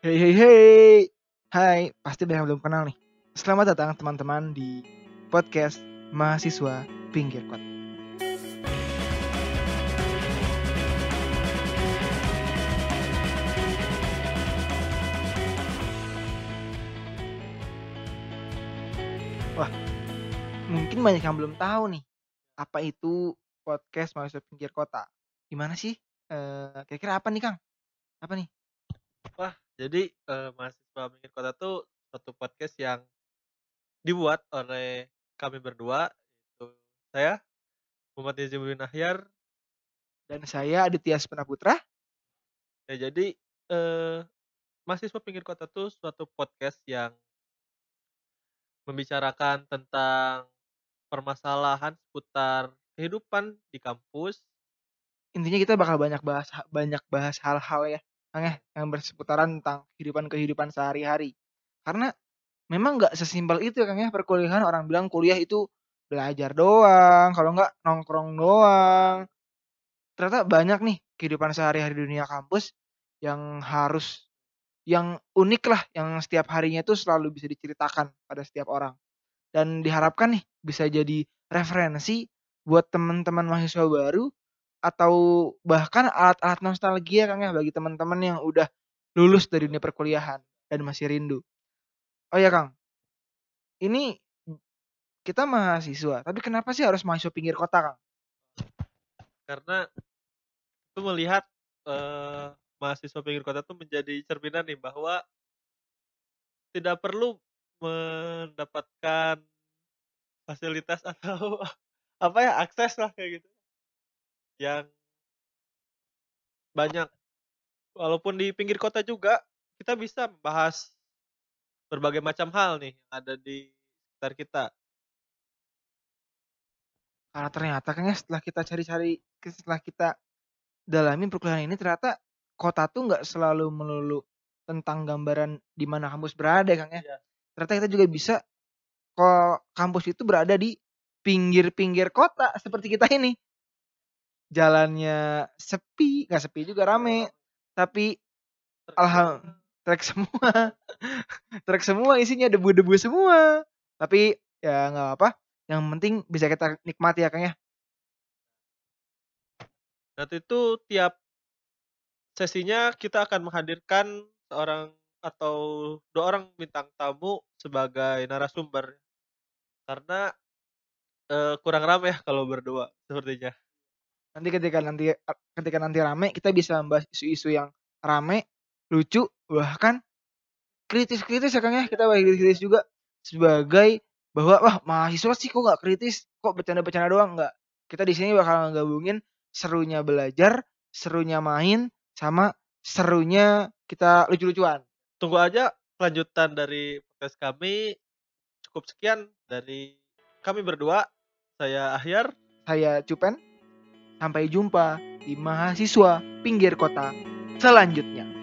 Hey hey hey. Hai, pasti banyak yang belum kenal nih. Selamat datang teman-teman di podcast Mahasiswa Pinggir Kota. Wah, mungkin banyak yang belum tahu nih apa itu podcast Mahasiswa Pinggir Kota. Gimana sih? Eh, kira-kira apa nih, Kang? Apa nih? Jadi, eee, Mahasiswa Pinggir Kota tuh suatu podcast yang dibuat oleh kami berdua, yaitu saya, Muhammad Yazimuddin Ahyar. Dan saya Aditya Putra. Ya jadi, eee, Mahasiswa Pinggir Kota tuh suatu podcast yang membicarakan tentang permasalahan seputar kehidupan di kampus. Intinya kita bakal banyak bahas banyak bahas hal-hal ya, Ya, yang berseputaran tentang kehidupan-kehidupan sehari-hari. Karena memang nggak sesimpel itu ya, Kang, ya, perkuliahan orang bilang kuliah itu belajar doang, kalau nggak nongkrong doang. Ternyata banyak nih kehidupan sehari-hari dunia kampus yang harus yang unik lah, yang setiap harinya tuh selalu bisa diceritakan pada setiap orang. Dan diharapkan nih bisa jadi referensi buat teman-teman mahasiswa baru atau bahkan alat-alat nostalgia Kang ya bagi teman-teman yang udah lulus dari dunia perkuliahan dan masih rindu. Oh ya Kang, ini kita mahasiswa, tapi kenapa sih harus mahasiswa pinggir kota Kang? Karena itu melihat, eee, mahasiswa pinggir kota tuh menjadi cerminan nih bahwa tidak perlu mendapatkan fasilitas atau apa ya, akses lah kayak gitu. Yang banyak. Walaupun di pinggir kota juga kita bisa membahas berbagai macam hal nih yang ada di sekitar kita. Karena ternyata Kang ya setelah kita cari-cari, setelah kita dalamin perkuliahan ini ternyata kota tuh nggak selalu melulu tentang gambaran di mana kampus berada Kang ya. Iya. Ternyata kita juga bisa kok kampus itu berada di pinggir-pinggir kota seperti kita ini. Jalannya sepi, nggak sepi juga rame, tapi alham trek semua. trek semua isinya debu-debu semua. Tapi ya nggak apa, yang penting bisa kita nikmati ya Kang ya. Nanti itu tiap sesinya kita akan menghadirkan seorang atau dua orang bintang tamu sebagai narasumber. Karena, eee, kurang rame ya kalau berdua sepertinya. Nanti ketika nanti ketika nanti rame kita bisa membahas isu-isu yang rame, lucu, bahkan kritis-kritis ya Kang ya, kita bahas kritis juga sebagai bahwa wah mahasiswa sih kok nggak kritis, kok bercanda-bercanda doang, enggak. Kita di sini bakal ngegabungin serunya belajar, serunya main, sama serunya kita lucu-lucuan. Tunggu aja kelanjutan dari podcast kami. Cukup sekian dari kami berdua. Saya Ahyar. Saya Cupen. Sampai jumpa di mahasiswa pinggir kota selanjutnya.